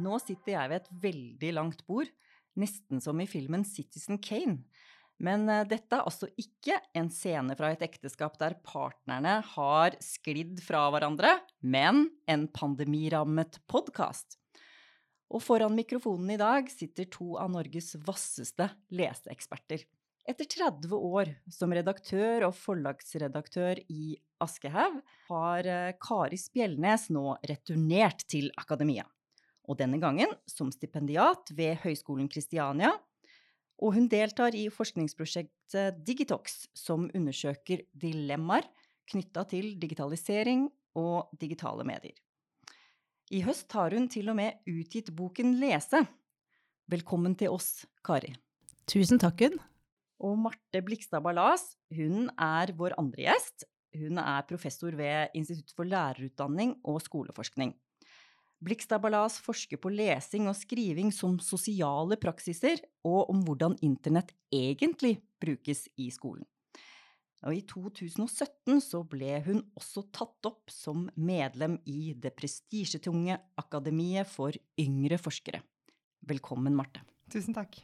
Nå sitter jeg ved et veldig langt bord, nesten som i filmen Citizen Kane. Men eh, dette er altså ikke en scene fra et ekteskap der partnerne har sklidd fra hverandre, men en pandemirammet podkast. Og foran mikrofonen i dag sitter to av Norges vasseste leseeksperter. Etter 30 år som redaktør og forlagsredaktør i Aschehoug har eh, Kari Spjeldnes nå returnert til akademia og denne gangen som stipendiat ved Høgskolen Kristiania. Og hun deltar i forskningsprosjektet Digitox, som undersøker dilemmaer knytta til digitalisering og digitale medier. I høst har hun til og med utgitt boken Lese. Velkommen til oss, Kari. Tusen takk, Gunn. Og Marte Blikstad Ballas, hun er vår andre gjest. Hun er professor ved Institutt for lærerutdanning og skoleforskning. Blikstad Ballas forsker på lesing og skriving som sosiale praksiser, og om hvordan internett egentlig brukes i skolen. Og I 2017 så ble hun også tatt opp som medlem i det prestisjetunge Akademiet for yngre forskere. Velkommen, Marte. Tusen takk.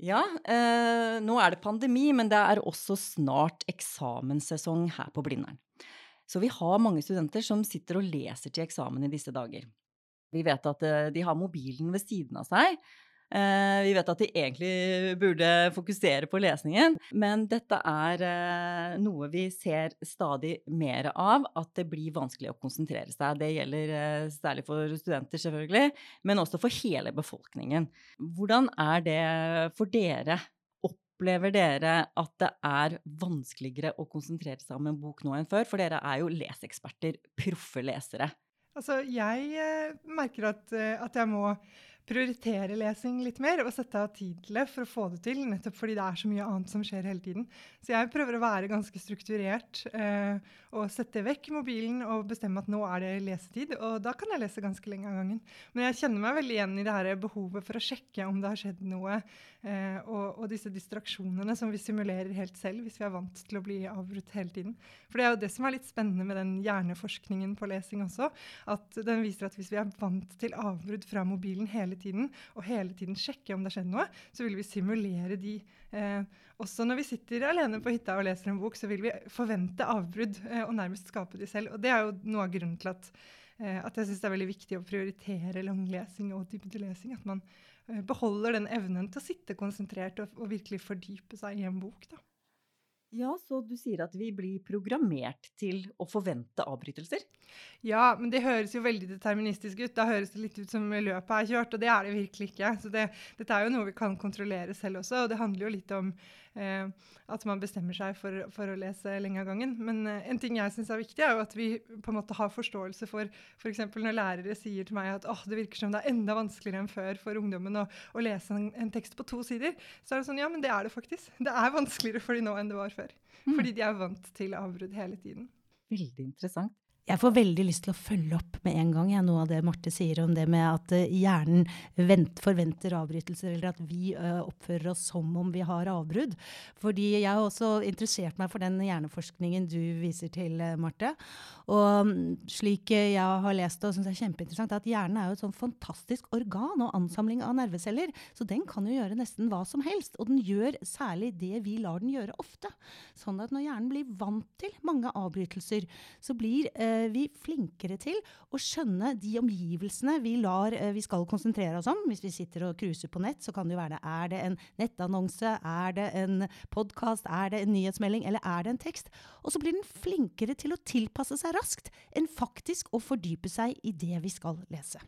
Ja, eh, nå er det pandemi, men det er også snart eksamenssesong her på Blindern. Så vi har mange studenter som sitter og leser til eksamen i disse dager. Vi vet at eh, de har mobilen ved siden av seg. Eh, vi vet at de egentlig burde fokusere på lesningen, men dette er eh, noe vi ser stadig mer av, at det blir vanskelig å konsentrere seg. Det gjelder særlig for studenter, selvfølgelig, men også for hele befolkningen. Hvordan er det for dere Opplever dere at det er vanskeligere å konsentrere seg om en bok nå enn før? For dere er jo leseeksperter, proffe lesere. Altså, jeg eh, merker at, eh, at, jeg må prioritere lesing litt mer og sette av tid til det for å få det til, nettopp fordi det er så mye annet som skjer hele tiden. Så jeg prøver å være ganske strukturert eh, og sette vekk mobilen og bestemme at nå er det lesetid. Og da kan jeg lese ganske lenge av gangen. Men jeg kjenner meg veldig igjen i det her behovet for å sjekke om det har skjedd noe, eh, og, og, disse distraksjonene som vi simulerer helt selv hvis vi er vant til å bli avbrutt hele tiden. For det er jo det som er litt spennende med den hjerneforskningen på lesing også, at den viser at hvis vi er vant til avbrudd fra mobilen hele og hele tiden sjekke om det har skjedd noe, så vil vi simulere de. Eh, også når vi sitter alene på hytta og leser en bok, så vil vi forvente avbrudd eh, og nærmest skape de selv. Og det er jo noe av grunnen til at, eh, at jeg syns det er veldig viktig å prioritere langlesing og dybdelesing. At man eh, beholder den evnen til å sitte konsentrert og, og virkelig fordype seg i en bok. da. Ja, så du sier at vi blir programmert til å forvente avbrytelser? Ja, men det høres jo veldig deterministisk ut. Da høres det litt ut som løpet er kjørt, og det er det virkelig ikke. Så det, dette er jo noe vi kan kontrollere selv også, og det handler jo litt om eh, at man bestemmer seg for, for, å lese lenge av gangen. Men eh, en ting jeg syns er viktig, er jo at vi på en måte har forståelse for f.eks. For når lærere sier til meg at oh, det virker som det er enda vanskeligere enn før for ungdommen å, å lese en, en, tekst på to sider, så er det sånn ja, men det er det faktisk. Det er vanskeligere for de nå enn det var før. Mm. Fordi de er vant til avbrudd hele tiden. Veldig interessant. Jeg får veldig lyst til å følge opp med en gang jeg, noe av det Marte sier om det med at uh, hjernen vent, forventer avbrytelser, eller at vi ø, oppfører oss som om vi har avbrudd. Fordi jeg har også interessert meg for den hjerneforskningen du viser til, uh, Marte. Og um, slik jeg har lest det og syns er kjempeinteressant, er at hjernen er jo et sånn fantastisk organ og ansamling av nerveceller. Så den kan jo gjøre nesten hva som helst. Og den gjør særlig det vi lar den gjøre ofte. Sånn at når hjernen blir vant til mange avbrytelser, så blir eh, Eh, vi flinkere til å skjønne de omgivelsene vi, lar, eh, vi skal konsentrere oss om. Hvis vi sitter og cruiser på nett, så kan det jo være det. Er det en nettannonse? Er det en podkast? Er det en nyhetsmelding? Eller er det en tekst? Og så blir den flinkere til å tilpasse seg raskt enn faktisk å fordype seg i det vi skal lese.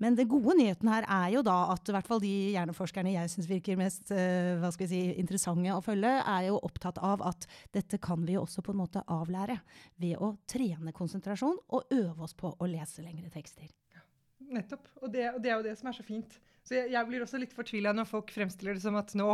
Men den gode nyheten her er jo da at i hvert fall de hjerneforskerne jeg syns virker mest uh, hva skal vi si, interessante å følge, er jo opptatt av at dette kan vi jo også på en måte avlære ved å trene konsentrasjon og øve oss på å lese lengre tekster. Ja, nettopp. Og det, og det, er jo det som er så fint. Så jeg, jeg blir også litt fortvila når folk fremstiller det som at nå,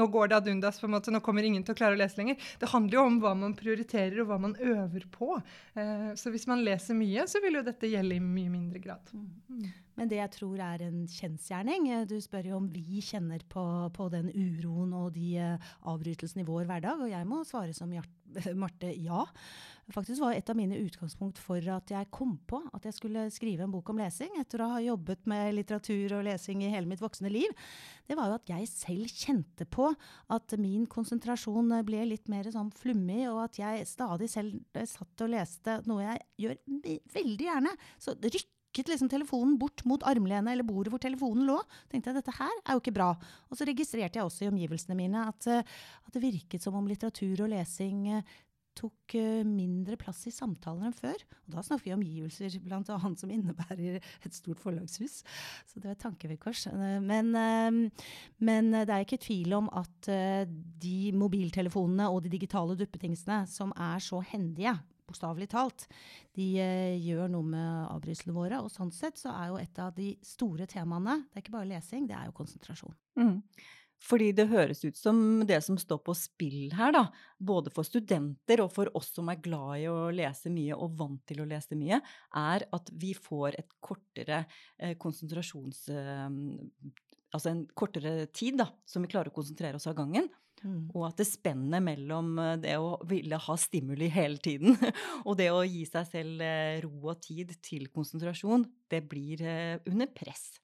nå går det ad undas, på en måte, nå kommer ingen til å klare å lese lenger. Det handler jo om hva man prioriterer og hva man øver på. Eh, så hvis man leser mye, så vil jo dette gjelde i mye mindre grad. Mm. Men det jeg tror er en kjensgjerning Du spør jo om vi kjenner på, på den uroen og de uh, avbrytelsene i vår hverdag. Og jeg må svare som Marte, ja. Faktisk var et av mine utgangspunkt for at jeg kom på at jeg skulle skrive en bok om lesing, etter å ha jobbet med litteratur og lesing i hele mitt voksne liv, det var jo at jeg selv kjente på at min konsentrasjon ble litt mer sånn flummig, og at jeg stadig selv satt og leste noe jeg gjør veldig gjerne. Så rykket liksom telefonen bort mot armlenet eller bordet hvor telefonen lå. tenkte jeg dette her er jo ikke bra. Og så registrerte jeg også i omgivelsene mine at, at det virket som om litteratur og lesing tok eh, mindre plass i samtaler enn før. Og da snakker vi om omgivelser bl.a. som innebærer et stort forlagshus. Så det var et tankevekkors. Eh, men, eh, men, det er ikke tvil om at de mobiltelefonene og de digitale duppetingsene som er så hendige, bokstavelig talt, de gjør noe med avbrytelsene våre. Og sånn sett så er jo et av de store temaene, det er ikke bare lesing, det er jo konsentrasjon. Mm. Fordi det høres ut som det som står på spill her, da, både for studenter og for oss som er glad i å lese mye og vant til å lese mye, er at vi får et kortere eh, konsentrasjons... Eh, altså en kortere tid, da, som vi klarer å konsentrere oss av gangen. Mm. Og at det spennet mellom eh, det å ville ha stimuli hele tiden og det å gi seg selv eh, ro og tid til konsentrasjon, det blir eh, under press.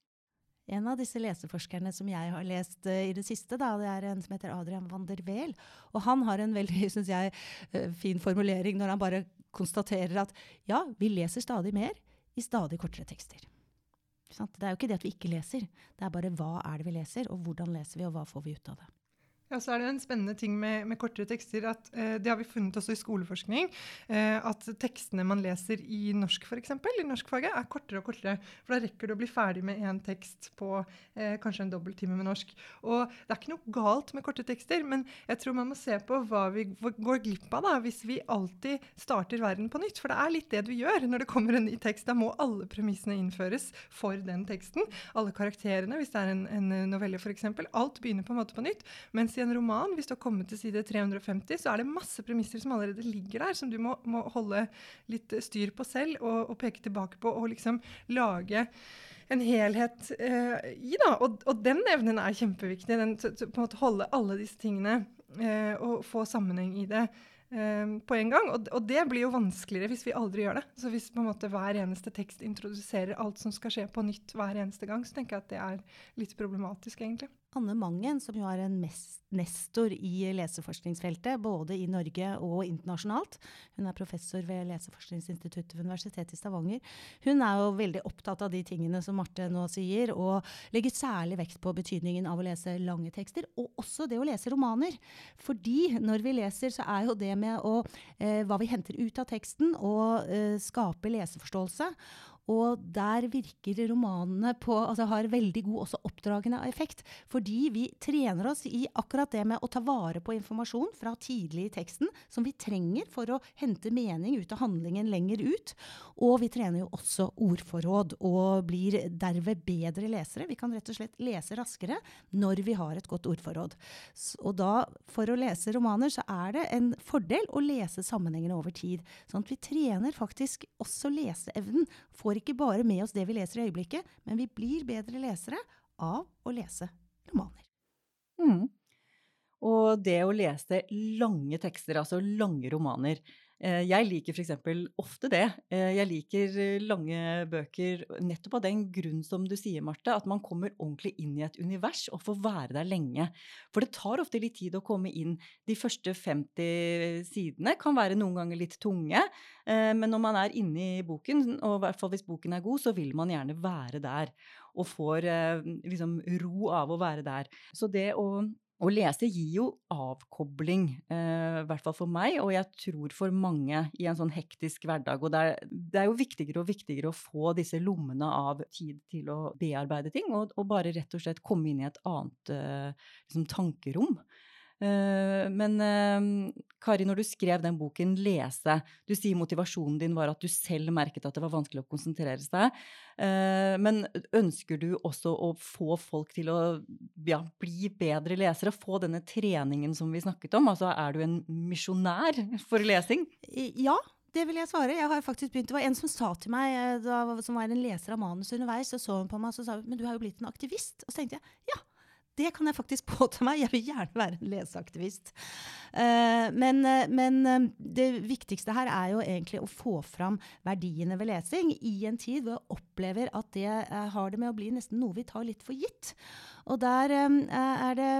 En av disse leseforskerne som jeg har lest uh, i det siste, da, det er en som heter Adrian van der Weel. Og han har en veldig synes jeg, uh, fin formulering når han bare konstaterer at ja, vi leser stadig mer i stadig kortere tekster. Det er jo ikke det at vi ikke leser, det er bare hva er det vi leser, og hvordan leser vi, og hva får vi ut av det. Ja, så er det en spennende ting med, med kortere tekster. at eh, Det har vi funnet også i skoleforskning. Eh, at tekstene man leser i norsk for eksempel, i norskfaget, er kortere og kortere. For da rekker du å bli ferdig med én tekst på eh, kanskje en dobbelttime med norsk. Og det er ikke noe galt med korte tekster, men jeg tror man må se på hva vi går glipp av da, hvis vi alltid starter verden på nytt. For det er litt det du gjør når det kommer en ny tekst. Da må alle premissene innføres for den teksten. Alle karakterene, hvis det er en, en novelle f.eks. Alt begynner på en måte på nytt. mens i en roman, hvis du har kommet til side 350, så er det masse premisser som allerede ligger der, som du må, må holde litt styr på selv og, og, peke tilbake på, og liksom lage en helhet uh, i. da, og, og, den evnen er kjempeviktig. den, så, så på en måte Holde alle disse tingene uh, og få sammenheng i det. Um, på en gang. Og, og, det blir jo vanskeligere hvis vi aldri gjør det. Så hvis på en måte hver eneste tekst introduserer alt som skal skje på nytt hver eneste gang, så tenker jeg at det er litt problematisk, egentlig. Anne Mangen, som jo er en nestor i leseforskningsfeltet, både i Norge og internasjonalt. Hun er professor ved Leseforskningsinstituttet ved Universitetet i Stavanger. Hun er jo veldig opptatt av de tingene som Marte nå sier, og legger særlig vekt på betydningen av å lese lange tekster, og også det å lese romaner. Fordi når vi leser, så er jo det med å, eh, hva vi henter ut av teksten, og eh, skape leseforståelse. Og der virker romanene på Altså har veldig god også oppdragende effekt. Fordi vi trener oss i akkurat det med å ta vare på informasjon fra tidlig i teksten som vi trenger for å hente mening ut av handlingen lenger ut. Og vi trener jo også ordforråd og blir derved bedre lesere. Vi kan rett og slett lese raskere når vi har et godt ordforråd. Og da, for å lese romaner, så er det en fordel å lese sammenhengene over tid. Sånn at vi trener faktisk også leseevnen. Får får ikke bare med oss det vi leser i øyeblikket, men vi blir bedre lesere av å lese romaner. Mm. Og det å lese lange tekster, altså lange romaner, jeg liker f.eks. ofte det. Eh, jeg liker eh, lange bøker nettopp av den grunn som du sier, Marte, at man kommer ordentlig inn i et univers og får være der lenge. For det tar ofte litt tid å komme inn. De første 50 sidene kan være noen ganger litt tunge, men når man er inne i boken, og i hvert fall hvis boken er god, så vil man gjerne være der. Og får liksom ro av å være der. Så det å å lese gir jo avkobling, eh, i hvert fall for meg, og jeg tror for mange i en sånn hektisk hverdag. Og det er, det er jo viktigere og viktigere å få disse lommene av tid til å bearbeide ting, og, og bare rett og slett komme inn i et annet eh, liksom, tankerom. Eh, men eh, Kari, når du skrev den boken 'Lese', du sier motivasjonen din var at du selv merket at det var vanskelig å konsentrere seg. Eh, men ønsker du også å få folk til å ja, bli bedre lesere? Få denne treningen som vi snakket om? Altså er du en misjonær for lesing? Ja, det vil jeg svare. Jeg har faktisk begynt, Det var en som sa til meg, da, som var en leser av manus underveis, og så hun på meg og sa men du har jo blitt en aktivist. Og så tenkte jeg ja, det kan jeg faktisk påta meg. Jeg vil gjerne være en leseaktivist. Uh, men, uh, men uh, det viktigste her er jo egentlig å få fram verdiene ved lesing i en tid hvor jeg opplever at det har det med å bli nesten noe vi tar litt for gitt. Og der er det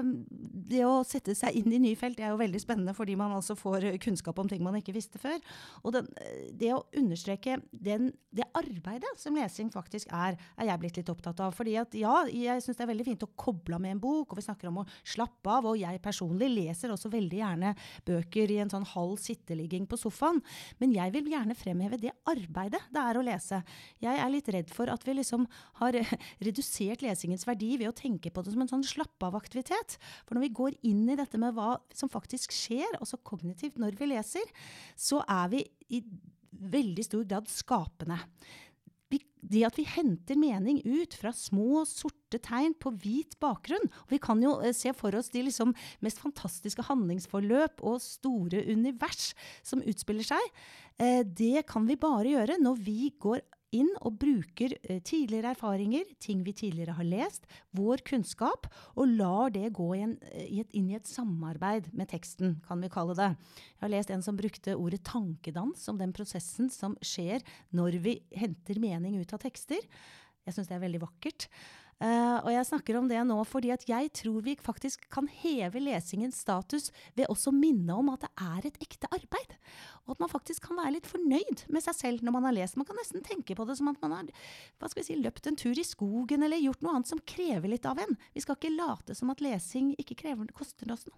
Det å sette seg inn i nye felt er jo veldig spennende, fordi man altså får kunnskap om ting man ikke visste før. Og den, det å understreke den, det arbeidet som lesing faktisk er, er jeg blitt litt opptatt av. Fordi at ja, jeg syns det er veldig fint å koble med en bok, og vi snakker om å slappe av. Og jeg personlig leser også veldig gjerne bøker i en sånn halv sitteligging på sofaen. Men jeg vil gjerne fremheve det arbeidet det er å lese. Jeg er litt redd for at vi liksom har redusert lesingens verdi ved å tenke på det som en sånn slapp av-aktivitet. For når vi går inn i dette med hva som faktisk skjer, også kognitivt, når vi leser, så er vi i veldig stor grad skapende det at vi henter mening ut fra små, sorte tegn på hvit bakgrunn og Vi kan jo eh, se for oss de liksom mest fantastiske handlingsforløp og store univers som utspiller seg. Eh, det kan vi bare gjøre når vi går inn og bruker eh, tidligere erfaringer, ting vi tidligere har lest, vår kunnskap, og lar det gå inn i et samarbeid med teksten, kan vi kalle det. Jeg har lest en som brukte ordet tankedans om den prosessen som skjer når vi henter mening ut av tekster. Jeg syns det er veldig vakkert. Uh, og jeg snakker om det nå fordi at jeg tror vi faktisk kan heve lesingens status ved også å minne om at det er et ekte arbeid. Og at man faktisk kan være litt fornøyd med seg selv når man har lest. Man kan nesten tenke på det som at man har hva skal vi si, løpt en tur i skogen eller gjort noe annet som krever litt av en. Vi skal ikke late som at lesing ikke krever, koster oss noe.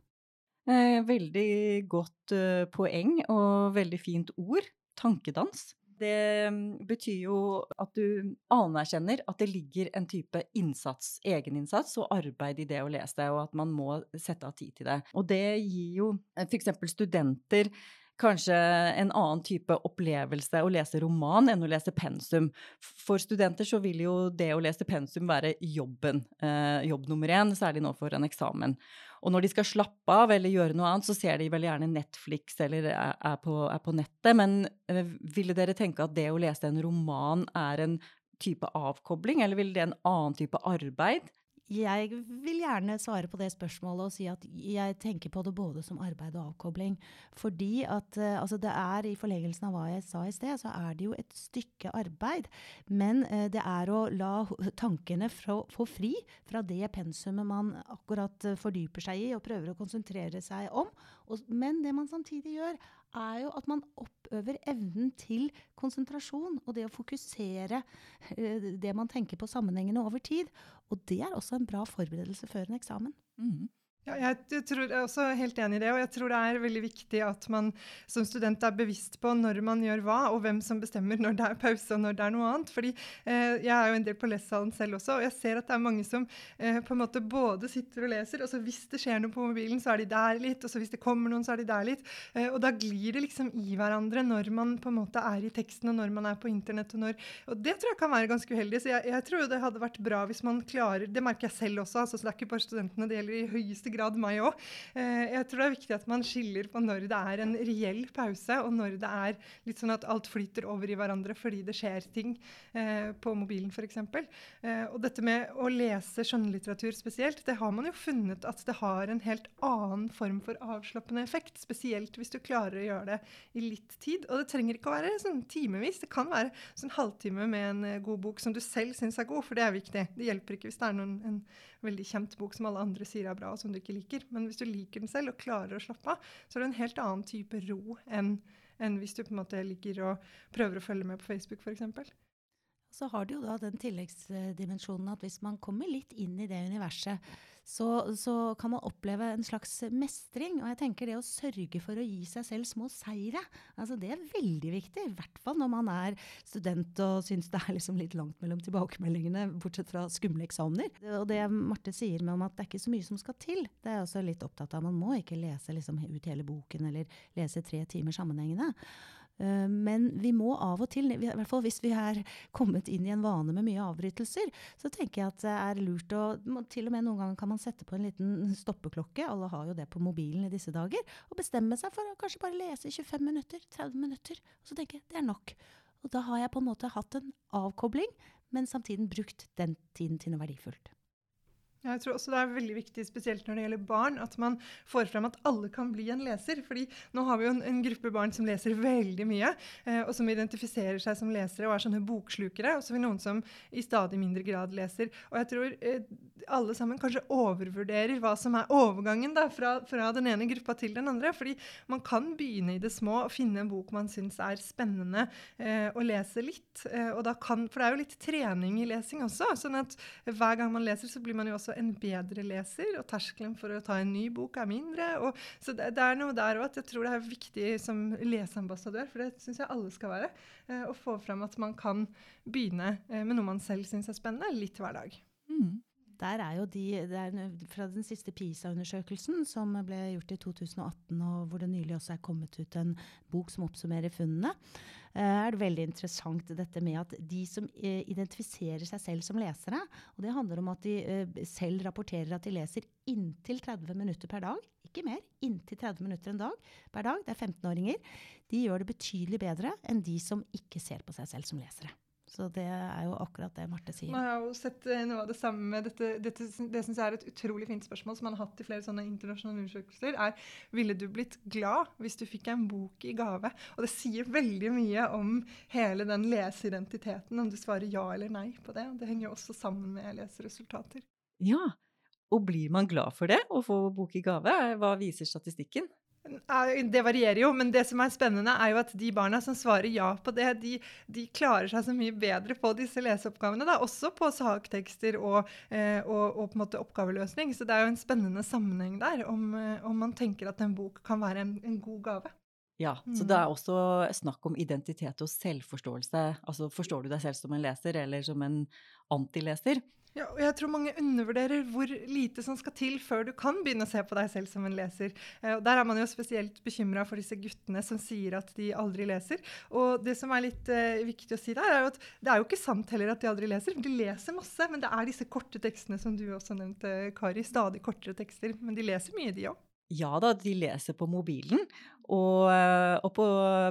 Eh, veldig godt uh, poeng og veldig fint ord. Tankedans. Det mm, betyr jo at du anerkjenner at det ligger en type innsats, egeninnsats og arbeid i det å lese, og at man må sette av tid til det. Og det gir jo eh, f.eks. studenter kanskje en annen type opplevelse å lese roman enn å lese pensum. For studenter så vil jo det å lese pensum være jobben, eh, jobb nummer én, særlig nå for en eksamen. Og når de skal slappe av eller gjøre noe annet, så ser de veldig gjerne Netflix eller er på, er på nettet. Men eh, ville dere tenke at det å lese en roman er en type avkobling, eller vil det en annen type arbeid? Jeg vil gjerne svare på det spørsmålet og si at jeg tenker på det både som arbeid og avkobling. Fordi at uh, altså det er, i forlengelsen av hva jeg sa i sted, så er det jo et stykke arbeid. Men uh, det er å la tankene få, fri fra det pensumet man akkurat uh, fordyper seg i og prøver å konsentrere seg om. Og, men det man samtidig gjør, er jo at man oppøver evnen til konsentrasjon og det å fokusere uh, det man tenker på sammenhengene over tid. Og det er også en bra forberedelse før en eksamen. Mm. Ja, jeg, tror, jeg, er også helt enig i det. Og jeg tror det er veldig viktig at man som student er bevisst på når man gjør hva, og hvem som bestemmer når det er pause og når det er noe annet. Fordi eh, jeg er jo en del på lesesalen selv også, og jeg ser at det er mange som eh, på en måte både sitter og leser, og så hvis det skjer noe på mobilen, så er de der litt, og så hvis det kommer noen, så er de der litt. Eh, og da glir det liksom i hverandre når man på en måte er i teksten, og når man er på internett. Og, når, og det tror jeg kan være ganske uheldig. Så jeg, jeg tror jo det hadde vært bra hvis man klarer Det merker jeg selv også, altså, så det er ikke bare studentene, det gjelder i høyeste grad grad meg òg. Eh, jeg tror det er viktig at man skiller på når det er en reell pause, og når det er litt sånn at alt flyter over i hverandre fordi det skjer ting eh, på mobilen f.eks. Eh, og dette med å lese skjønnlitteratur spesielt, det har man jo funnet at det har en helt annen form for avslappende effekt. Spesielt hvis du klarer å gjøre det i litt tid. Og det trenger ikke å være sånn timevis. Det kan være sånn halvtime med en god bok som du selv syns er god, for det er viktig. Det hjelper ikke hvis det er noen, en veldig kjent bok som alle andre sier er bra, og som du ikke liker. Men hvis du liker den selv og klarer å slappe av, så er det en helt annen type ro enn, enn hvis du på en måte ligger og prøver å følge med på Facebook f.eks. Så har det jo da den tilleggsdimensjonen at hvis man kommer litt inn i det universet, så, så, kan man oppleve en slags mestring. Og jeg tenker det å sørge for å gi seg selv små seire, altså det er veldig viktig. I hvert fall når man er student og syns det er liksom litt langt mellom tilbakemeldingene, bortsett fra skumle eksamener. Og det Marte sier med om at det er ikke så mye som skal til, det er jeg også litt opptatt av. Man må ikke lese liksom ut hele boken eller lese tre timer sammenhengende. Eh, men vi må av og til, i hvert fall hvis vi er kommet inn i en vane med mye avbrytelser, så tenker jeg at det er lurt å Til og med noen ganger kan man sette på en liten stoppeklokke, alle har jo det på mobilen i disse dager, og bestemme seg for å kanskje bare lese 25 minutter, 30 minutter. Og så tenker jeg det er nok. Og da har jeg på en måte hatt en avkobling, men samtidig brukt den tiden til noe verdifullt. Jeg tror også det er veldig viktig, spesielt når det gjelder barn, at man får frem at alle kan bli en leser. fordi nå har vi jo en, en gruppe barn som leser veldig mye, eh, og som identifiserer seg som lesere og er sånne bokslukere. Og så har vi noen som i stadig mindre grad leser. Og jeg tror eh, alle sammen kanskje overvurderer hva som er overgangen da, fra, fra, den ene gruppa til den andre. fordi man kan begynne i det små og finne en bok man syns er spennende eh, å lese litt. Eh, og da kan, for det er jo litt trening i lesing også. sånn at hver gang man leser, så blir man jo også en bedre leser, og terskelen for å ta en ny bok er mindre. Og, så det, det, er noe der òg at jeg tror det er viktig som leseambassadør, for det syns jeg alle skal være, eh, å få frem at man kan begynne eh, med noe man selv syns er spennende, litt hver dag. Mm. Der er jo de, det er Fra den siste PISA-undersøkelsen som ble gjort i 2018, og hvor det nylig også er kommet ut en bok som oppsummerer funnene, Eh, er det veldig interessant dette med at de som eh, identifiserer seg selv som lesere, og det handler om at de eh, selv rapporterer at de leser inntil 30 minutter per dag, ikke mer, inntil 30 minutter en dag per dag, det er 15-åringer, de gjør det betydelig bedre enn de som ikke ser på seg selv som lesere. Så det er jo akkurat det Marte sier. Man har jo sett eh, noe av det samme. Dette, dette, det syns jeg er et utrolig fint spørsmål som man har hatt i flere sånne internasjonale undersøkelser. er Ville du blitt glad hvis du fikk en bok i gave? Og det sier veldig mye om hele den leseidentiteten, om du svarer ja eller nei på det. Det henger jo også sammen med leseresultater. Ja, og blir man glad for det, å få bok i gave? Hva viser statistikken? Det varierer jo, men det som er spennende, er jo at de barna som svarer ja på det, de, de klarer seg så mye bedre på disse leseoppgavene. Da, også på saktekster og, eh, og, og, på en måte oppgaveløsning. Så det er jo en spennende sammenheng der, om, eh, om man tenker at en bok kan være en, en god gave. Ja, så det er mm. også snakk om identitet og selvforståelse. Altså forstår du deg selv som en leser eller som en antileser? Ja, og jeg tror mange undervurderer hvor lite som skal til før du kan begynne å se på deg selv som en leser. Eh, og der er man jo spesielt bekymra for disse guttene som sier at de aldri leser. Og det som er litt eh, viktig å si der, er at det er jo ikke sant heller at de aldri leser. De leser masse, men det er disse korte tekstene som du også nevnte, Kari. Stadig kortere tekster. Men de leser mye, de òg. Ja da, de leser på mobilen og, eh, og på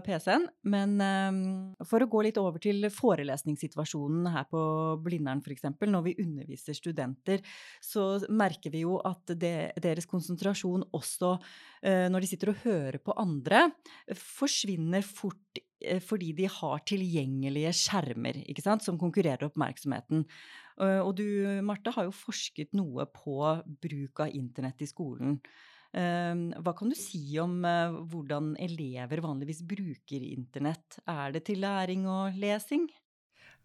PC-en. Men um, for å gå litt over til forelesningssituasjonen her på Blindern f.eks. Når vi underviser studenter, så merker vi jo at det, deres konsentrasjon også uh, når de sitter og hører på andre, forsvinner fort fordi de har tilgjengelige skjermer sant, som konkurrerer oppmerksomheten. Uh, og du, Marte, har jo forsket noe på bruk av internett i skolen. Ehm, hva kan du si om eh, hvordan elever vanligvis bruker internett? Er det til læring og lesing?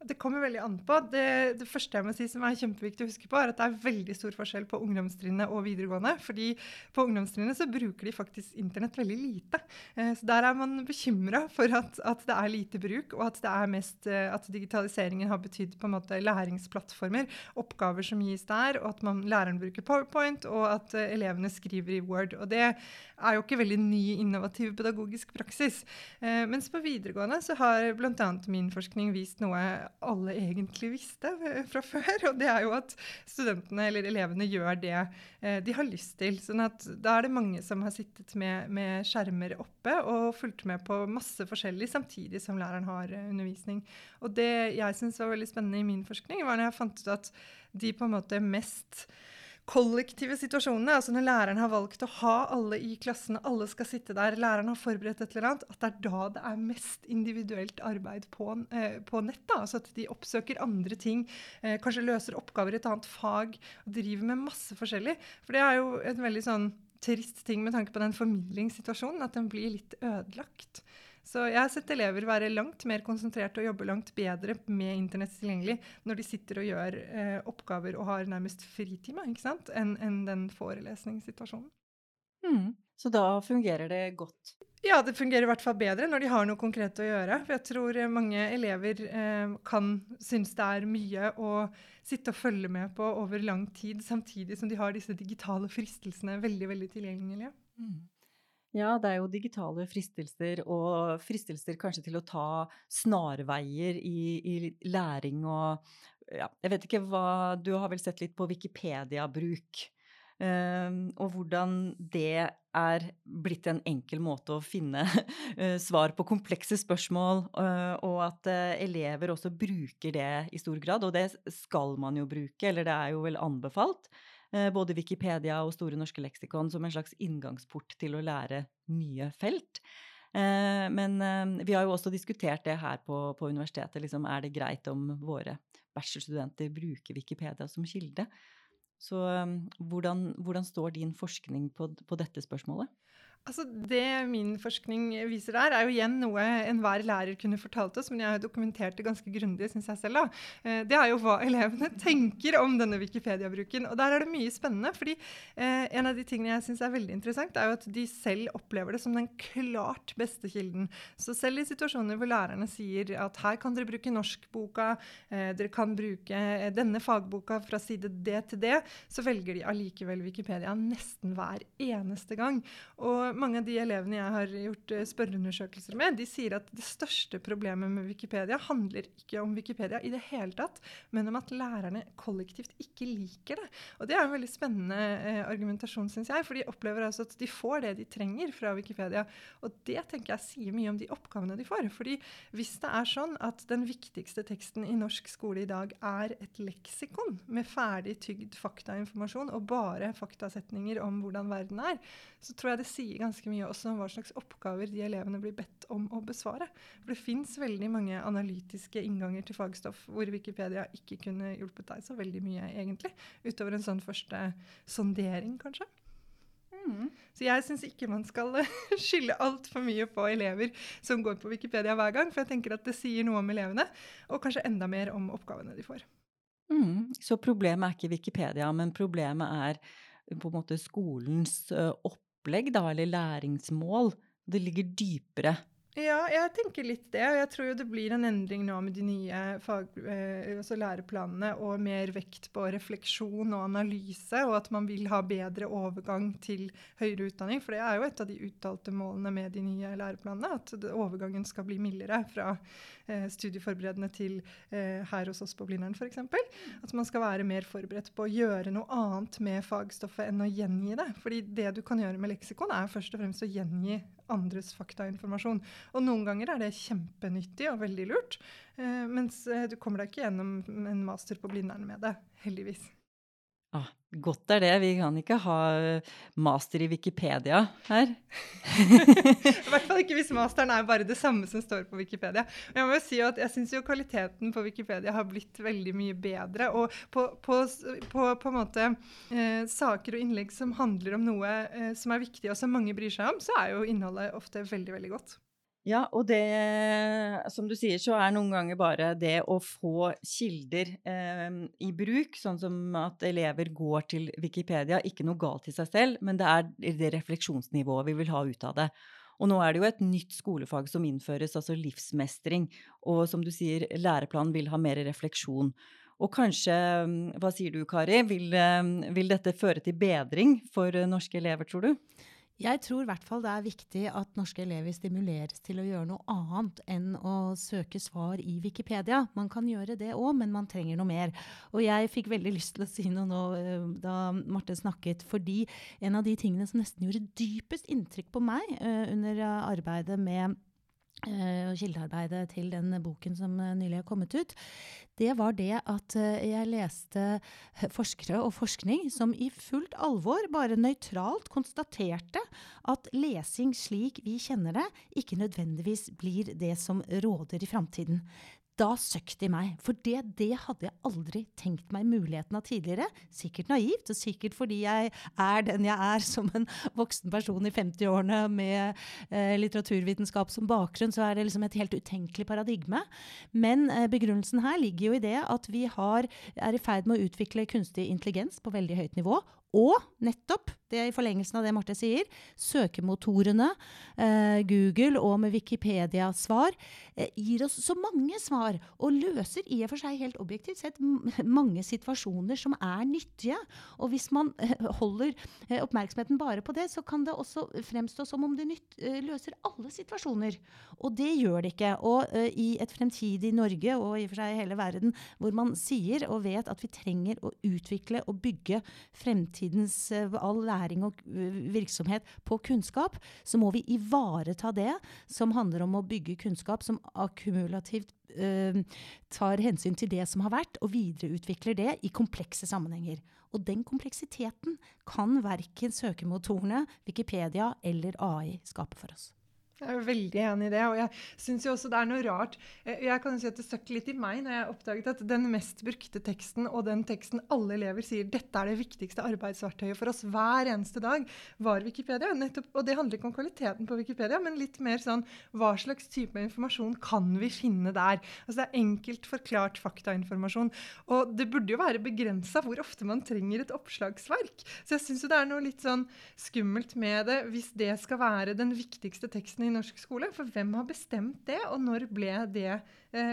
Det kommer veldig an på. Det, det, første jeg må si som er kjempeviktig å huske på, er at det er veldig stor forskjell på ungdomstrinnet og videregående. fordi på ungdomstrinnet så bruker de faktisk internett veldig lite. Eh, så der er man bekymra for at, at, det er lite bruk, og at mest eh, at digitaliseringen har betydd på en måte læringsplattformer, oppgaver som gis der, og at man, læreren bruker PowerPoint, og at eh, elevene skriver i Word. Og det er jo ikke veldig ny, innovativ pedagogisk praksis. Mens på videregående så har bl.a. min forskning vist noe alle egentlig visste eh, fra før. Og det er jo at studentene eller elevene gjør det eh, de har lyst til. sånn at da er det mange som har sittet med, med skjermer oppe og fulgt med på masse forskjellig samtidig som læreren har eh, undervisning. Og det jeg syns var veldig spennende i min forskning, var når jeg fant ut at de på en måte mest kollektive situasjonene, altså når læreren har valgt å ha alle i klassen, alle skal sitte der, læreren har forberedt et eller annet, at det er da det er mest individuelt arbeid på, eh, på nett. Da. Altså at de oppsøker andre ting, eh, kanskje løser oppgaver i et annet fag og driver med masse forskjellig. For det er jo en veldig sånn trist ting med tanke på den formidlingssituasjonen, at den blir litt ødelagt. Så jeg har sett elever være langt mer konsentrerte og jobbe langt bedre med internett tilgjengelig når de sitter og gjør eh, oppgaver og har nærmest fritime, enn en den forelesningssituasjonen. Mm. Så da fungerer det godt? Ja, det fungerer i hvert fall bedre når de har noe konkret å gjøre. For jeg tror mange elever eh, kan synes det er mye å sitte og følge med på over lang tid, samtidig som de har disse digitale fristelsene veldig, veldig tilgjengelige. Mm. Ja, det er jo digitale fristelser, og fristelser kanskje til å ta snarveier i, i læring og ja, Jeg vet ikke hva Du har vel sett litt på Wikipedia-bruk. Um, og hvordan det er blitt en enkel måte å finne uh, svar på komplekse spørsmål, uh, og at uh, elever også bruker det i stor grad. Og det skal man jo bruke, eller det er jo vel anbefalt. Eh, både Wikipedia og Store norske leksikon som en slags inngangsport til å lære nye felt. Eh, men eh, vi har jo også diskutert det her på, på universitetet. Liksom, er det greit om våre bachelorstudenter bruker Wikipedia som kilde? Så hvordan, hvordan står din forskning på, på dette spørsmålet? Altså Det min forskning viser der, er jo igjen noe enhver lærer kunne fortalt oss, men jeg har dokumentert det ganske grundig, syns jeg selv. da. Eh, det er jo hva elevene tenker om denne Wikipedia-bruken. Og der er det mye spennende. fordi eh, en av de tingene jeg syns er veldig interessant, er jo at de selv opplever det som den klart beste kilden. Så selv i situasjoner hvor lærerne sier at her kan dere bruke norskboka, eh, dere kan bruke denne fagboka fra side D til D, så velger de allikevel Wikipedia nesten hver eneste gang. Og mange av de elevene jeg har gjort uh, spørreundersøkelser med, de sier at det største problemet med Wikipedia handler ikke om Wikipedia i det hele tatt, men om at lærerne kollektivt ikke liker det. Og det er en veldig spennende uh, argumentasjon, syns jeg, for de opplever altså at de får det de trenger fra Wikipedia. Og det tenker jeg sier mye om de oppgavene de får. fordi hvis det er sånn at den viktigste teksten i norsk skole i dag er et leksikon med ferdig tygd faktainformasjon og bare faktasetninger om hvordan verden er, så tror jeg det sier ganske mye også om hva slags oppgaver de elevene blir bedt om å besvare. For det fins veldig mange analytiske innganger til fagstoff hvor Wikipedia ikke kunne hjulpet deg så veldig mye, egentlig. Utover en sånn første sondering, kanskje. Mm. Så jeg syns ikke man skal skylde altfor mye på elever som går på Wikipedia hver gang, for jeg tenker at det sier noe om elevene, og kanskje enda mer om oppgavene de får. Mm. Så problemet er ikke Wikipedia, men problemet er på en måte skolens oppgave opplegg, da, eller læringsmål. Det ligger dypere. Ja, jeg tenker litt det. Og jeg tror jo det blir en endring nå med de nye fag, eh, altså læreplanene og mer vekt på refleksjon og analyse, og at man vil ha bedre overgang til høyere utdanning. For det er jo et av de uttalte målene med de nye læreplanene, at overgangen skal bli mildere fra eh, studieforberedende til eh, her hos oss på Blindern f.eks. At man skal være mer forberedt på å gjøre noe annet med fagstoffet enn å gjengi det. Fordi det du kan gjøre med leksikon, er først og fremst å gjengi andres faktainformasjon. Og noen ganger er det kjempenyttig og veldig lurt, eh, mens eh, du kommer deg ikke gjennom en master på Blindern med det, heldigvis. Ah, godt er det. Vi kan ikke ha eh, master i Wikipedia her. I hvert fall ikke hvis masteren er bare det samme som står på Wikipedia. Jeg må jo si at jeg syns jo kvaliteten på Wikipedia har blitt veldig mye bedre. Og på, på, på, på en måte eh, saker og innlegg som handler om noe eh, som er viktig, og som mange bryr seg om, så er jo innholdet ofte veldig, veldig godt. Ja, og det, som du sier, så er noen ganger bare det å få kilder eh, i bruk, sånn som at elever går til Wikipedia, ikke noe galt i seg selv, men det er det refleksjonsnivået vi vil ha ut av det. Og nå er det jo et nytt skolefag som innføres, altså livsmestring. Og som du sier, læreplanen vil ha mer refleksjon. Og kanskje, hva sier du Kari, vil, vil dette føre til bedring for norske elever, tror du? Jeg tror i hvert fall det er viktig at norske elever stimuleres til å gjøre noe annet enn å søke svar i Wikipedia. Man kan gjøre det òg, men man trenger noe mer. Og jeg fikk veldig lyst til å si noe nå eh, da Marte snakket, fordi en av de tingene som nesten gjorde dypest inntrykk på meg uh, under arbeidet med Eh, og kildearbeidet til den boken som eh, nylig har kommet ut, det var det at eh, jeg leste forskere og forskning som i fullt alvor, bare nøytralt, konstaterte at lesing slik vi kjenner det, ikke nødvendigvis blir det som råder i framtiden da søk de meg. For det, det, hadde jeg aldri tenkt meg muligheten av tidligere. Sikkert naivt, og sikkert fordi jeg er den jeg er som en voksen person i 50-årene med eh, litteraturvitenskap som bakgrunn, så er det liksom et helt utenkelig paradigme. Men eh, begrunnelsen her ligger jo i det at vi har, er i ferd med å utvikle kunstig intelligens på veldig høyt nivå. Og nettopp, det er i forlengelsen av det Marte sier, søkemotorene, eh, Google og med Wikipedia-svar, eh, gir oss så mange svar og løser i og for seg helt objektivt sett mange situasjoner som er nyttige. Og hvis man eh, holder eh, oppmerksomheten bare på det, så kan det også fremstå som om det eh, løser alle situasjoner. Og det gjør det ikke. Og eh, i et fremtidig Norge, og i og for seg hele verden, hvor man sier og vet at vi trenger å utvikle og bygge fremtiden fremtidens uh, all læring og uh, virksomhet på kunnskap, så må vi ivareta det som handler om å bygge kunnskap som akkumulativt tar hensyn til det som har vært, og videreutvikler det i komplekse sammenhenger. Og den kompleksiteten kan verken søkemotorene, Wikipedia eller AI skape for oss. Jeg er veldig enig i det. Og jeg syns jo også det er noe rart eh, Jeg kan jo si at det søkk litt i meg når jeg oppdaget at den mest brukte teksten og den teksten alle elever sier dette er det viktigste arbeidsverktøyet for oss hver eneste dag, var Wikipedia. Nettopp, og det handler ikke om kvaliteten på Wikipedia, men litt mer sånn hva slags type informasjon kan vi finne der? Altså det er enkelt forklart faktainformasjon. Og det burde jo være begrensa hvor ofte man trenger et oppslagsverk. Så jeg syns jo det er noe litt sånn skummelt med det hvis det skal være den viktigste teksten i i norsk skole. For hvem har bestemt det, og når ble det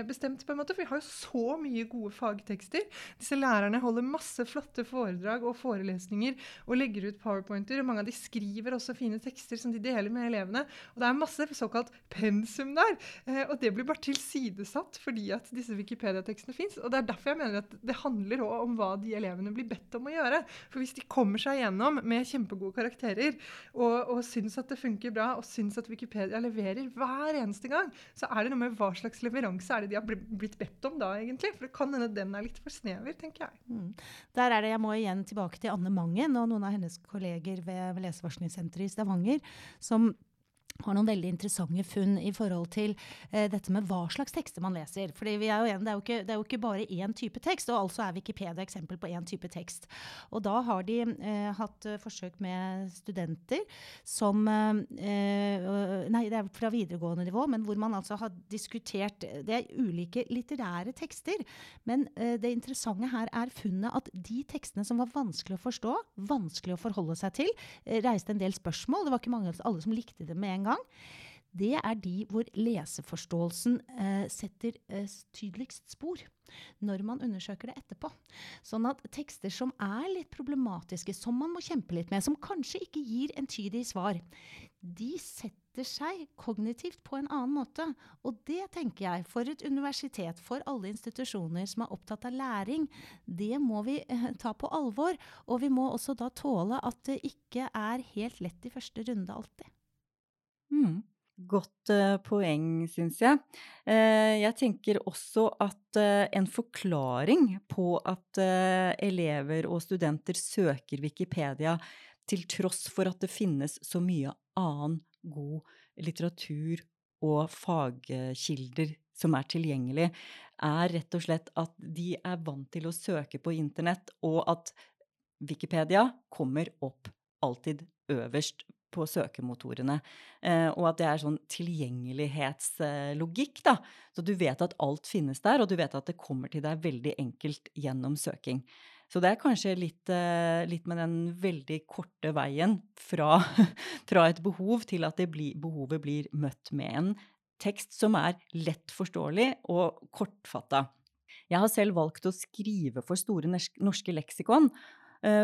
bestemt? på en måte? For vi har jo så mye gode fagtekster. Disse lærerne holder masse flotte foredrag og forelesninger og legger ut powerpointer. og Mange av de skriver også fine tekster som de deler med elevene. Og det er masse såkalt pensum der. Eh, og det blir bare tilsidesatt fordi at disse Wikipedia-tekstene fins. Og det er derfor jeg mener at det handler òg om hva de elevene blir bedt om å gjøre. For hvis de kommer seg gjennom med kjempegode karakterer og, og syns at det funker bra, og syns at Wikipedia leverer hver eneste gang, så er det noe med hva slags leveranse er det de har blitt bedt om da, egentlig. For det kan hende den er litt for snever, tenker jeg. Mm. Der er det, Jeg må igjen tilbake til Anne Mangen og noen av hennes kolleger ved Lesevarslingssenteret i Stavanger, som har noen veldig interessante funn i forhold til eh, dette med hva slags tekster man leser. Fordi er en, det, er ikke, det, er jo ikke, bare én type tekst, og altså er Wikipedia eksempel på én type tekst. Og da har de eh, hatt eh, forsøk med studenter som eh, Nei, det er fra videregående nivå, men hvor man altså har diskutert Det er ulike litterære tekster. Men eh, det interessante her er funnet at de tekstene som var vanskelig å forstå, vanskelig å forholde seg til, eh, reiste en del spørsmål. Det var ikke mange, alle som likte det med en gang gang, det er de hvor leseforståelsen eh, setter eh, tydeligst spor når man undersøker det etterpå. Sånn at tekster som er litt problematiske, som man må kjempe litt med, som kanskje ikke gir entydige svar, de setter seg kognitivt på en annen måte. Og det tenker jeg, for et universitet, for alle institusjoner som er opptatt av læring, det må vi eh, ta på alvor. Og vi må også da tåle at det ikke er helt lett i første runde alltid. Mm. Godt uh, poeng, syns jeg. Uh, jeg tenker også at uh, en forklaring på at elever og studenter søker Wikipedia til tross for at det finnes så mye annen god litteratur og fagkilder som er tilgjengelig, er rett og slett at de er vant til å søke på internett, og at Wikipedia kommer opp alltid øverst på søkemotorene. Eh, og at det er sånn tilgjengelighetslogikk, da. Så du vet at alt finnes der, og du vet at det kommer til deg veldig enkelt gjennom søking. Så det er kanskje litt, eh, litt med den veldig korte veien fra, fra et behov til at blir, behovet blir møtt med en tekst som er lett forståelig og kortfatta. Jeg har selv valgt å skrive for Store norske leksikon, Eh,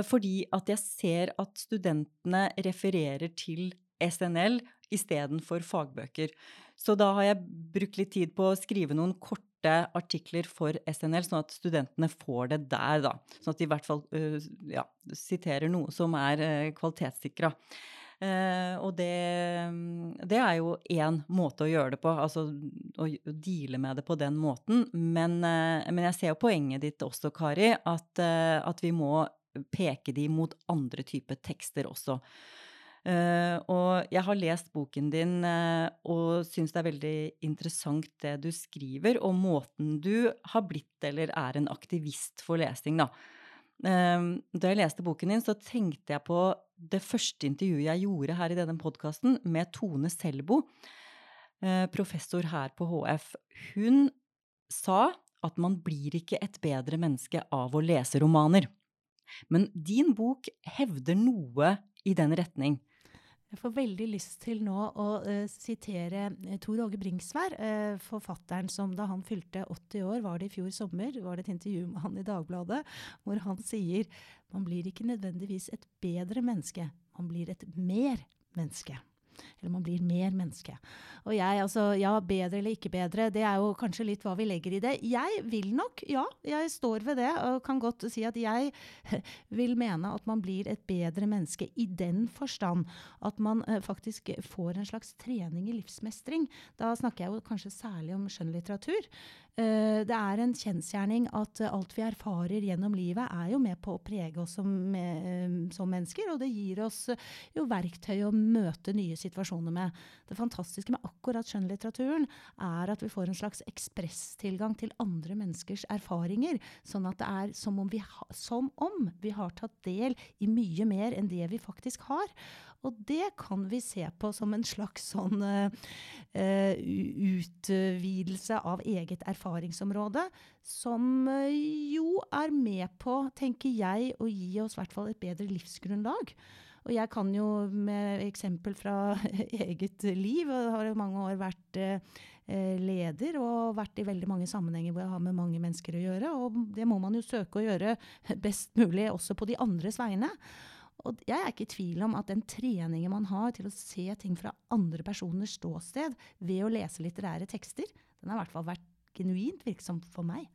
fordi at jeg ser at studentene refererer til SNL istedenfor fagbøker. Så da har jeg brukt litt tid på å skrive noen korte artikler for SNL, sånn at studentene får det der, da. Sånn at de i hvert fall uh, ja, siterer noe som er uh, kvalitetssikra. Og det, det, er jo én måte å gjøre det på, altså å, å deale med det på den måten. Men, men jeg ser jo poenget ditt også, Kari, at, at vi må peke de mot andre typer tekster også. Uh, og jeg har lest boken din uh, og syns det er veldig interessant det du skriver, og måten du har blitt eller er en aktivist for lesing, da. Uh, da jeg leste boken din, så tenkte jeg på det første intervjuet jeg gjorde her i denne podkasten, med Tone Selbo, professor her på HF. Hun sa at man blir ikke et bedre menneske av å lese romaner. Men din bok hevder noe i den retning. Jeg får veldig lyst til nå å uh, sitere uh, Tor Åge Bringsvær, uh, forfatteren som da han fylte 80 år, var det i fjor sommer, var det et intervju med han i Dagbladet, hvor han sier man blir ikke nødvendigvis et bedre menneske, man blir et mer menneske. Eller man blir mer menneske. Og jeg, altså, ja, bedre eller ikke bedre, det er jo kanskje litt hva vi legger i det. Jeg vil nok, ja, jeg står ved det og kan godt si at jeg vil mene at man blir et bedre menneske i den forstand at man uh, faktisk får en slags trening i livsmestring. Da snakker jeg jo kanskje særlig om skjønnlitteratur. Uh, det er en kjensgjerning at uh, alt vi erfarer gjennom livet, er jo med på å prege oss som, uh, som mennesker. Og det gir oss jo verktøy å møte nye situasjoner med. Det fantastiske med akkurat skjønnlitteraturen er at vi får en slags ekspresstilgang til andre menneskers erfaringer. Sånn at det er som om vi, som om vi har tatt del i mye mer enn det vi faktisk har. Og det kan vi se på som en slags sånn uh, utvidelse av eget erfaringsområde, som uh, jo er med på, tenker jeg, å gi oss i hvert fall et bedre livsgrunnlag. Og jeg kan jo med eksempel fra eget liv, og har i mange år vært leder og vært i veldig mange sammenhenger hvor jeg har med mange mennesker å gjøre. Og det må man jo søke å gjøre best mulig også på de andres vegne. Og jeg er ikke i tvil om at den treningen man har til å se ting fra andre personers ståsted ved å lese litterære tekster, den har i hvert fall vært genuint virksom for meg.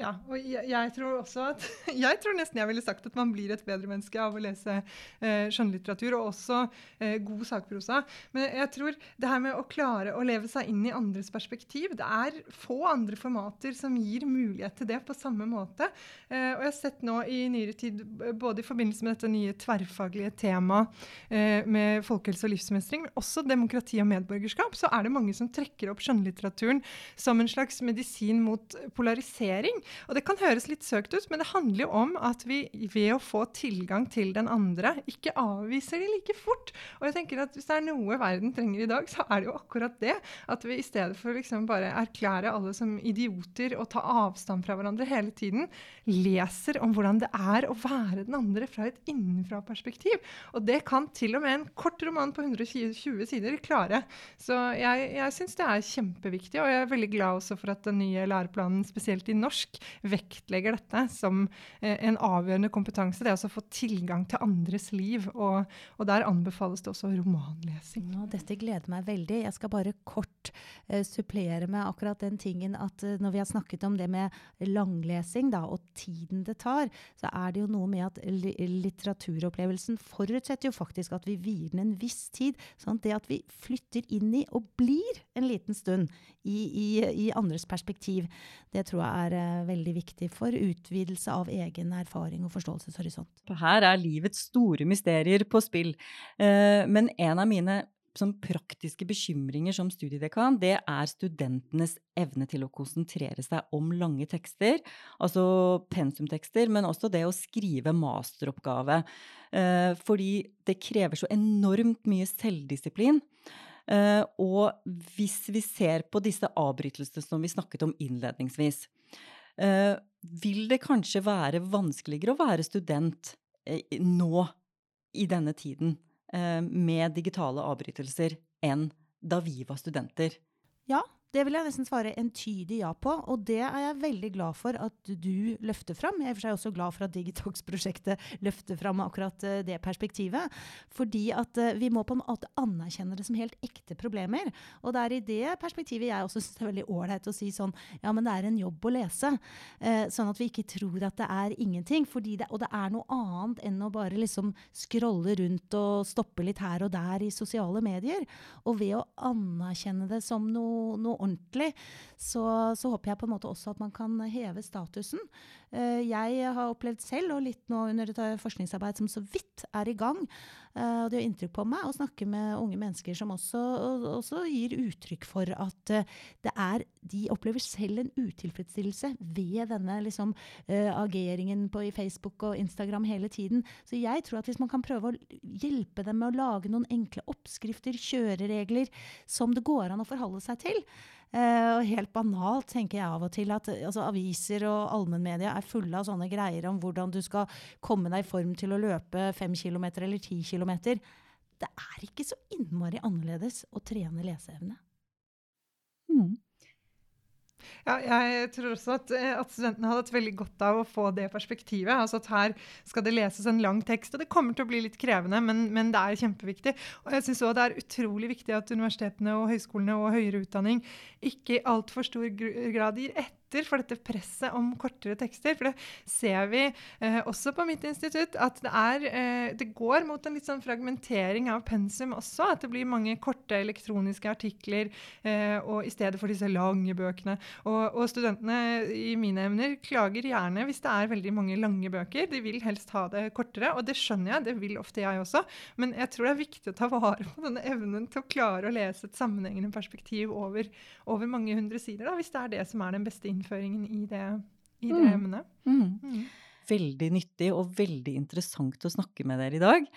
Ja, og jeg, jeg, tror også at Jeg tror nesten jeg ville sagt at man blir et bedre menneske av å lese eh, skjønnlitteratur, og også eh, god sakprosa. Men jeg tror det her med å klare å leve seg inn i andres perspektiv Det er få andre formater som gir mulighet til det på samme måte. Eh, og jeg har sett nå i nyere tid, både i forbindelse med dette nye tverrfaglige temaet eh, med folkehelse og livsmestring, men også demokrati og medborgerskap, så er det mange som trekker opp skjønnlitteraturen som en slags medisin mot polarisering. Og det kan høres litt søkt ut, men det handler jo om at vi ved å få tilgang til den andre, ikke avviser de like fort. Og jeg tenker at hvis det er noe verden trenger i dag, så er det jo akkurat det. At vi i stedet for liksom bare erklære alle som idioter og ta avstand fra hverandre hele tiden, leser om hvordan det er å være den andre fra et innenfra-perspektiv. Og det kan til og med en kort roman på 120 sider klare. Så jeg, jeg syns det er kjempeviktig, og jeg er veldig glad også for at den nye læreplanen, spesielt i norsk, vektlegger dette som eh, en avgjørende kompetanse. Det er å få tilgang til andres liv. Og, og, der anbefales det også romanlesing. Ja, dette gleder meg veldig. Jeg skal bare kort uh, supplere med akkurat den tingen at uh, når vi har snakket om det med langlesing da, og tiden det tar, så er det jo noe med at li litteraturopplevelsen forutsetter jo faktisk at vi vier den en viss tid. sånn at det at vi flytter inn i og blir en liten stund i, i, i andres perspektiv, det tror jeg er uh, veldig viktig for utvidelse av egen erfaring og forståelseshorisont. Her er livets store mysterier på spill. Uh, men en av mine som praktiske bekymringer som studiedekan, det er studentenes evne til å konsentrere seg om lange tekster, altså pensumtekster, men også det å skrive masteroppgave. Eh, fordi det krever så enormt mye selvdisiplin. Eh, og hvis vi ser på disse avbrytelsene som vi snakket om innledningsvis, vil det kanskje være vanskeligere å være student uh, nå, i denne tiden, uh, med digitale avbrytelser, enn da vi var studenter? Ja, det vil jeg nesten svare entydig ja på, og det er jeg veldig glad for at du løfter fram. Jeg er for seg også glad for at Digitox-prosjektet løfter fram akkurat uh, det perspektivet. Fordi at uh, vi må på en måte anerkjenne det som helt ekte problemer. Og det er i det perspektivet jeg også syns det er veldig ålreit å si sånn ja, men det er en jobb å lese. Uh, sånn at vi ikke tror at det er ingenting. Det, og det er noe annet enn å bare liksom scrolle rundt og stoppe litt her og der i sosiale medier. Og ved å anerkjenne det som noe, noe ordentlig, så, så, håper jeg på en måte også at man kan heve statusen. Uh, jeg har opplevd selv, og litt nå under et forskningsarbeid som så vidt er i gang, og det gjør inntrykk på meg å snakke med unge mennesker som også, også gir uttrykk for at uh, det er De opplever selv en utilfredsstillelse ved denne liksom, ageringen på i Facebook og Instagram hele tiden. Så jeg tror at hvis man kan prøve å hjelpe dem med å lage noen enkle oppskrifter, kjøreregler, som det går an å forholde seg til, og helt banalt tenker jeg av og til at altså, aviser og allmennmedia er fulle av sånne greier om hvordan du skal komme deg i form til å løpe fem kilometer eller ti kilometer. Det er ikke så innmari annerledes å trene leseevne. Mm. Ja, jeg tror også at, eh, at, studentene hadde hatt veldig godt av å få det perspektivet. altså at Her skal det leses en lang tekst, og det kommer til å bli litt krevende, men, men det er kjempeviktig. Og jeg synes også Det er utrolig viktig at universitetene og høyskolene og høyere utdanning ikke i altfor stor grad gir ett. For dette presset om kortere tekster. For det ser vi eh, også på mitt institutt, at det, er, eh, det går mot en litt sånn fragmentering av pensum også. At det blir mange korte elektroniske artikler eh, og i stedet for disse lange bøkene. Og, og, studentene i mine emner klager gjerne hvis det er veldig mange lange bøker. De vil helst ha det kortere, og det skjønner jeg, det vil ofte jeg også. Men jeg tror det er viktig å ta vare på denne evnen til å klare å lese et sammenhengende perspektiv over, over mange hundre sider, da, hvis det er det som er den beste innføringen innføringen i det, i det mm. emnet. Mm. Mm. Veldig nyttig og veldig interessant å snakke med dere i dag.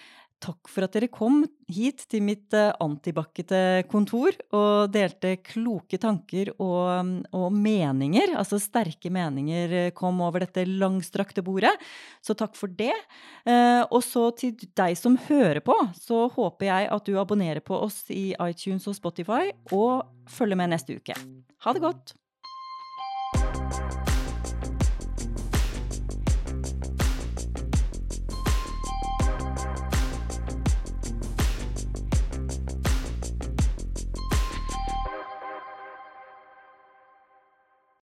Takk for at dere kom hit til mitt antibakkete kontor og delte kloke tanker og, og, meninger. Altså sterke meninger eh, kom over dette langstrakte bordet. Så takk for det. Uh, og så til deg som hører på, så håper jeg at du abonnerer på oss i iTunes og Spotify, og følger med neste uke. Ha det godt!